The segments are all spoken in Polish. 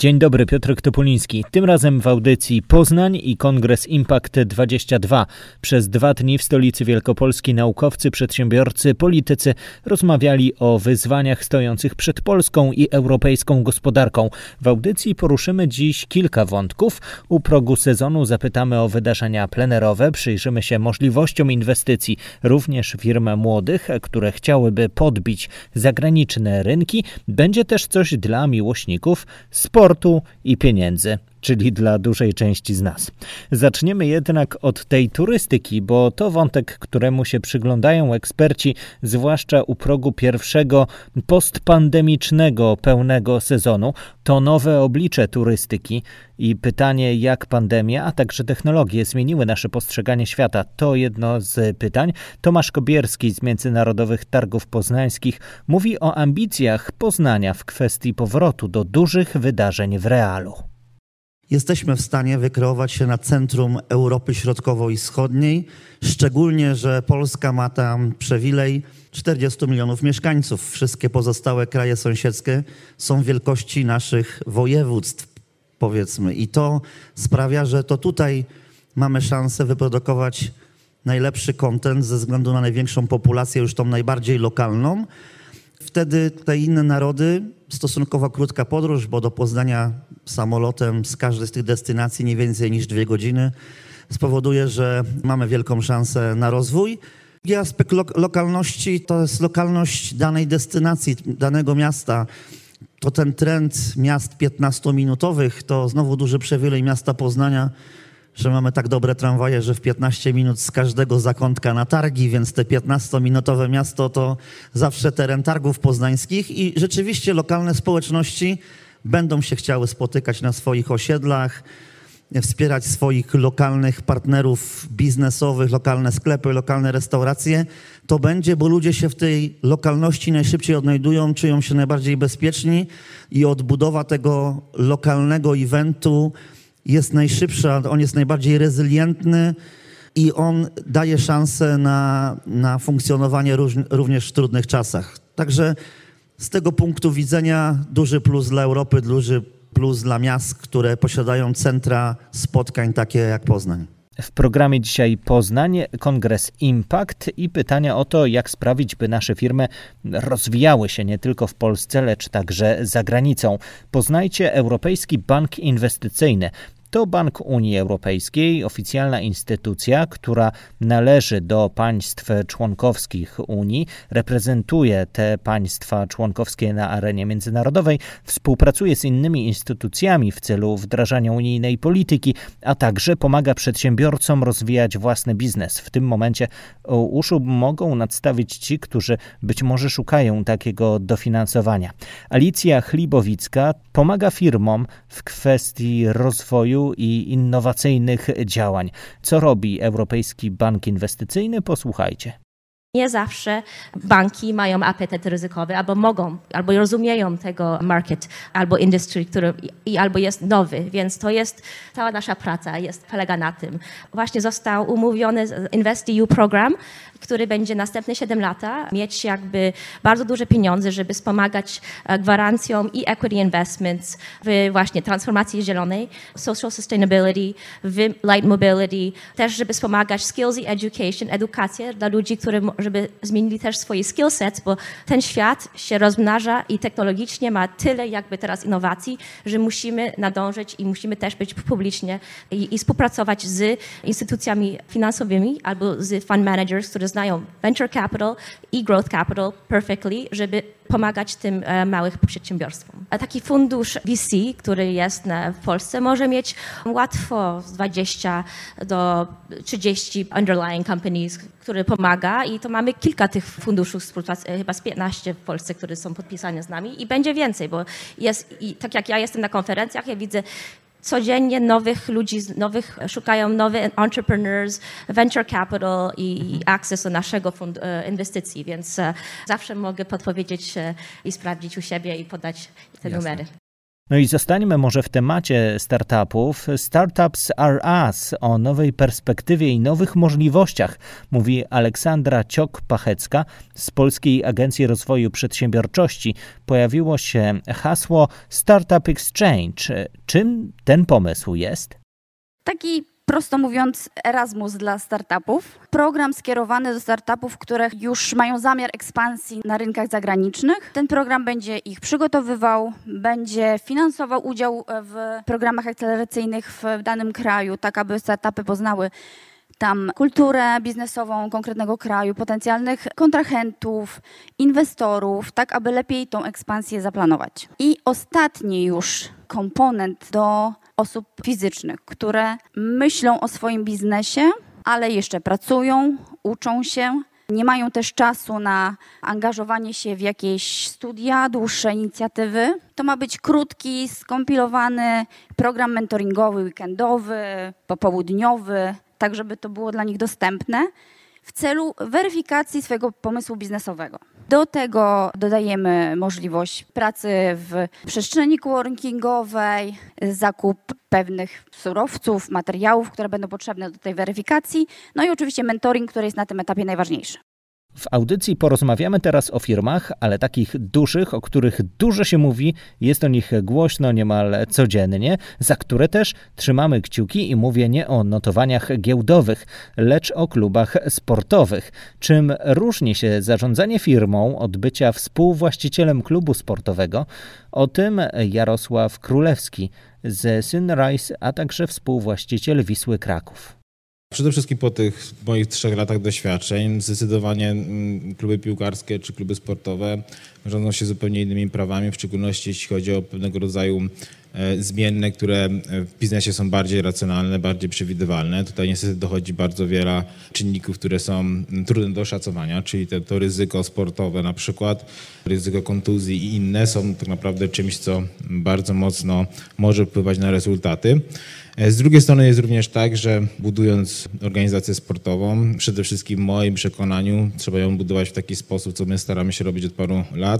Dzień dobry, Piotr Topuliński. Tym razem w audycji Poznań i Kongres Impact 22. Przez dwa dni w stolicy Wielkopolski naukowcy, przedsiębiorcy, politycy rozmawiali o wyzwaniach stojących przed polską i europejską gospodarką. W audycji poruszymy dziś kilka wątków. U progu sezonu zapytamy o wydarzenia plenerowe, przyjrzymy się możliwościom inwestycji, również firm młodych, które chciałyby podbić zagraniczne rynki. Będzie też coś dla miłośników sportu sportu i pieniędzy czyli dla dużej części z nas. Zaczniemy jednak od tej turystyki, bo to wątek, któremu się przyglądają eksperci, zwłaszcza u progu pierwszego postpandemicznego pełnego sezonu. To nowe oblicze turystyki i pytanie, jak pandemia, a także technologie zmieniły nasze postrzeganie świata, to jedno z pytań. Tomasz Kobierski z Międzynarodowych Targów Poznańskich mówi o ambicjach Poznania w kwestii powrotu do dużych wydarzeń w realu jesteśmy w stanie wykreować się na centrum Europy Środkowo-Wschodniej, szczególnie, że Polska ma tam przewilej 40 milionów mieszkańców. Wszystkie pozostałe kraje sąsiedzkie są wielkości naszych województw, powiedzmy. I to sprawia, że to tutaj mamy szansę wyprodukować najlepszy kontent ze względu na największą populację, już tą najbardziej lokalną. Wtedy te inne narody, stosunkowo krótka podróż, bo do Poznania samolotem z każdej z tych destynacji nie więcej niż dwie godziny, spowoduje, że mamy wielką szansę na rozwój. Drugi aspekt lo lokalności to jest lokalność danej destynacji, danego miasta. To ten trend miast 15-minutowych, to znowu duży przewilej miasta Poznania, że mamy tak dobre tramwaje, że w 15 minut z każdego zakątka na targi, więc te 15-minutowe miasto to zawsze teren targów poznańskich i rzeczywiście lokalne społeczności będą się chciały spotykać na swoich osiedlach, wspierać swoich lokalnych partnerów biznesowych, lokalne sklepy, lokalne restauracje, to będzie, bo ludzie się w tej lokalności najszybciej odnajdują, czują się najbardziej bezpieczni i odbudowa tego lokalnego eventu jest najszybsza, on jest najbardziej rezylientny i on daje szansę na, na funkcjonowanie róż, również w trudnych czasach. Także z tego punktu widzenia duży plus dla Europy, duży plus dla miast, które posiadają centra spotkań takie jak Poznań. W programie dzisiaj Poznań, kongres Impact i pytania o to, jak sprawić, by nasze firmy rozwijały się nie tylko w Polsce, lecz także za granicą. Poznajcie Europejski Bank Inwestycyjny. To Bank Unii Europejskiej, oficjalna instytucja, która należy do państw członkowskich Unii, reprezentuje te państwa członkowskie na arenie międzynarodowej, współpracuje z innymi instytucjami w celu wdrażania unijnej polityki, a także pomaga przedsiębiorcom rozwijać własny biznes. W tym momencie uszu mogą nadstawić ci, którzy być może szukają takiego dofinansowania. Alicja Chlibowicka pomaga firmom w kwestii rozwoju i innowacyjnych działań. Co robi Europejski Bank Inwestycyjny? Posłuchajcie. Nie zawsze banki mają apetyt ryzykowy, albo mogą, albo rozumieją tego market, albo industry, który i albo jest nowy, więc to jest cała nasza praca, jest polega na tym. Właśnie został umówiony InvestEU program, który będzie następne 7 lata mieć jakby bardzo duże pieniądze, żeby wspomagać e, gwarancją i equity investments w właśnie transformacji zielonej, social sustainability, w light mobility, też żeby wspomagać skills i education, edukację dla ludzi, którzy żeby zmienili też swoje skill sets, bo ten świat się rozmnaża i technologicznie ma tyle jakby teraz innowacji, że musimy nadążyć i musimy też być publicznie i, i współpracować z instytucjami finansowymi albo z fund managers, którzy znają venture capital i growth capital perfectly, żeby pomagać tym e, małych przedsiębiorstwom. A taki fundusz VC, który jest w Polsce, może mieć łatwo 20 do 30 underlying companies, który pomaga i to mamy kilka tych funduszów, e, chyba z 15 w Polsce, które są podpisane z nami i będzie więcej, bo jest, tak jak ja jestem na konferencjach, ja widzę codziennie nowych ludzi, nowych, szukają nowych entrepreneurs, venture capital i, mhm. access do naszego fund, e, inwestycji, więc e, zawsze mogę podpowiedzieć i sprawdzić u siebie i podać te Jasne. numery. No i zostańmy może w temacie startupów. Startups are us o nowej perspektywie i nowych możliwościach, mówi Aleksandra Ciok-Pachecka z Polskiej Agencji Rozwoju Przedsiębiorczości. Pojawiło się hasło Startup Exchange. Czym ten pomysł jest? Taki prosto mówiąc, Erasmus dla startupów. Program skierowany do startupów, które już mają zamiar ekspansji na rynkach zagranicznych. Ten program będzie ich przygotowywał, będzie finansował udział w programach akceleracyjnych w danym kraju, tak aby startupy poznały tam kulturę biznesową konkretnego kraju, potencjalnych kontrahentów, inwestorów, tak aby lepiej tą ekspansję zaplanować. I ostatni już komponent do osób fizycznych, które myślą o swoim biznesie, ale jeszcze pracują, uczą się. Nie mają też czasu na angażowanie się w jakieś studia, dłuższe inicjatywy. To ma być krótki, skompilowany program mentoringowy, weekendowy, popołudniowy, tak żeby to było dla nich dostępne w celu weryfikacji swojego pomysłu biznesowego. Do tego dodajemy możliwość pracy w przestrzeni coworkingowej, zakup pewnych surowców, materiałów, które będą potrzebne do tej weryfikacji, no i oczywiście mentoring, który jest na tym etapie najważniejszy. W audycji porozmawiamy teraz o firmach, ale takich dużych, o których dużo się mówi, jest o nich głośno niemal codziennie, za które też trzymamy kciuki i mówię nie o notowaniach giełdowych, lecz o klubach sportowych. Czym różni się zarządzanie firmą od bycia współwłaścicielem klubu sportowego? O tym Jarosław Królewski z Sunrise, a także współwłaściciel Wisły Kraków. Przede wszystkim po tych moich trzech latach doświadczeń zdecydowanie mm, kluby piłkarskie czy kluby sportowe rządzą się zupełnie innymi prawami, w szczególności jeśli chodzi o pewnego rodzaju e, zmienne, które w biznesie są bardziej racjonalne, bardziej przewidywalne. Tutaj niestety dochodzi bardzo wiele czynników, które są trudne do oszacowania, czyli to, to ryzyko sportowe na przykład, ryzyko kontuzji i inne są tak naprawdę czymś, co bardzo mocno może wpływać na rezultaty. E, z drugiej strony jest również tak, że budując organizację sportową, przede wszystkim w moim przekonaniu trzeba ją budować w taki sposób, co my staramy się robić od paru lat,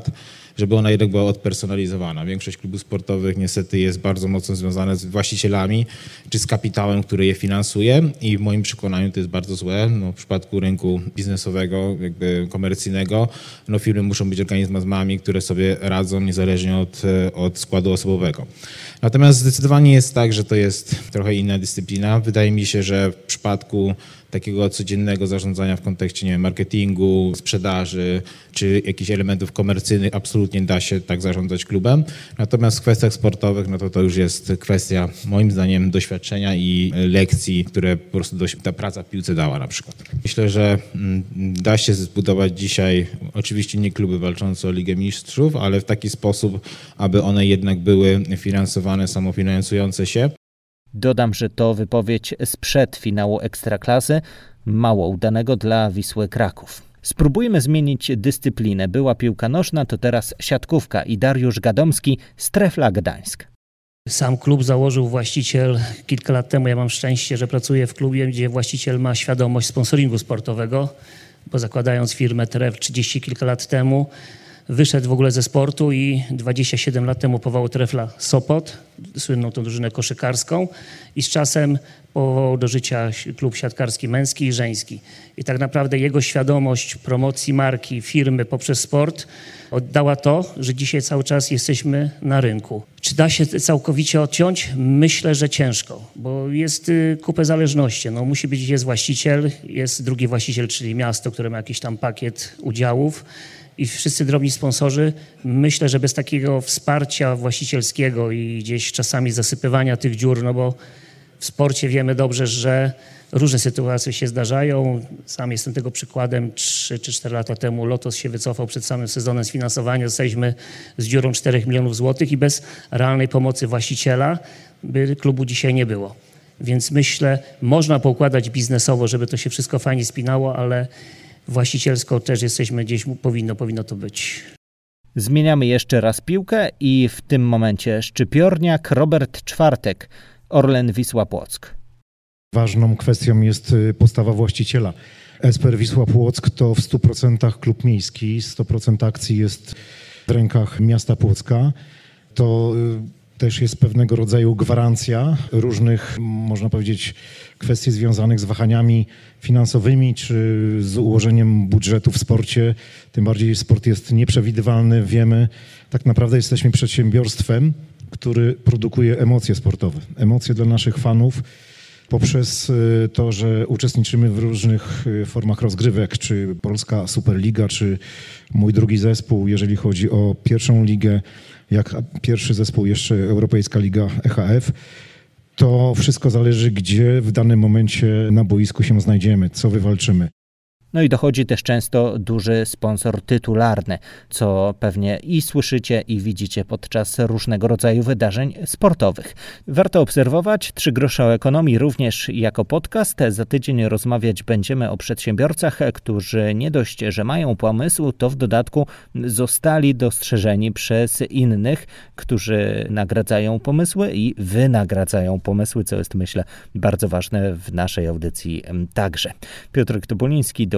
żeby ona jednak była odpersonalizowana. Większość klubów sportowych niestety jest bardzo mocno związana z właścicielami czy z kapitałem, który je finansuje i w moim przekonaniu to jest bardzo złe. No, w przypadku rynku biznesowego, jakby komercyjnego, no firmy muszą być organizmami, które sobie radzą niezależnie od, od składu osobowego. Natomiast zdecydowanie jest tak, że to jest trochę inna dyscyplina. Wydaje mi się, że w przypadku takiego codziennego zarządzania w kontekście nie wiem, marketingu, sprzedaży czy jakichś elementów komercyjnych absolutnie da się tak zarządzać klubem. Natomiast w kwestiach sportowych, no to to już jest kwestia moim zdaniem doświadczenia i lekcji, które po prostu ta praca piłce dała na przykład. Myślę, że mm, da się zbudować dzisiaj oczywiście nie kluby walczące o Ligę Mistrzów, ale w taki sposób, aby one jednak były finansowane, samofinansujące się, Dodam, że to wypowiedź sprzed finału Ekstraklasy, mało udanego dla Wisły Kraków. Spróbujmy zmienić dyscyplinę. Była piłka nożna, to teraz siatkówka i Dariusz Gadomski z Trefla Gdańsk. Sam klub założył właściciel kilka lat temu. Ja mam szczęście, że pracuję w klubie, gdzie właściciel ma świadomość sponsoringu sportowego, bo zakładając firmę Tref 30 kilka lat temu, wyszedł w ogóle ze sportu i 27 lat temu powołał Trefla Sopot, słynną tą drużynę koszykarską i z czasem powołał do życia klub siatkarski męski i żeński. I tak naprawdę jego świadomość promocji marki, firmy poprzez sport oddała to, że dzisiaj cały czas jesteśmy na rynku. Czy da się całkowicie odciąć? Myślę, że ciężko, bo jest y, kupę zależności. No, musi być, jest właściciel, jest drugi właściciel, czyli miasto, które ma jakiś tam pakiet udziałów i wszyscy drobni sponsorzy, myślę, że bez takiego wsparcia właścicielskiego i gdzieś czasami zasypywania tych dziur, no bo w sporcie wiemy dobrze, że różne sytuacje się zdarzają. Sam jestem tego przykładem. 3 czy 4 lata temu Lotos się wycofał przed samym sezonem z finansowania. Zostaliśmy z dziurą 4 milionów złotych i bez realnej pomocy właściciela by klubu dzisiaj nie było. Więc myślę, można poukładać biznesowo, żeby to się wszystko fajnie spinało, ale właścicielsko też jesteśmy gdzieś, powinno, powinno to być. Zmieniamy jeszcze raz piłkę i w tym momencie szczypiorniak Robert Czwartek, Orlen Wisła Płock. Ważną kwestią jest y, postawa właściciela. Esper Wisła Płock to w 100% klub miejski, 100% akcji jest w rękach miasta Płocka. To y, też jest pewnego rodzaju gwarancja różnych, można powiedzieć, kwestii związanych z wahaniami finansowymi czy z ułożeniem budżetu w sporcie. Tym bardziej sport jest nieprzewidywalny, wiemy. Tak naprawdę jesteśmy przedsiębiorstwem, który produkuje emocje sportowe. Emocje dla naszych fanów poprzez y, to, że uczestniczymy w różnych y, formach rozgrywek, czy Polska Superliga, czy mój drugi zespół, jeżeli chodzi o pierwszą ligę, jak pierwszy zespół jeszcze Europejska Liga EHF. To wszystko zależy, gdzie w danym momencie na boisku się znajdziemy, co wywalczymy. No i dochodzi też często duży sponsor tytularny, co pewnie i słyszycie i widzicie podczas różnego rodzaju wydarzeń sportowych. Warto obserwować Trzy grosze o ekonomii również jako podcast. Za tydzień rozmawiać będziemy o przedsiębiorcach, którzy nie dość, że mają pomysł, to w dodatku zostali dostrzeżeni przez innych, którzy nagradzają pomysły i wynagradzają pomysły, co jest myślę bardzo ważne w naszej audycji także. Piotr Topoliński do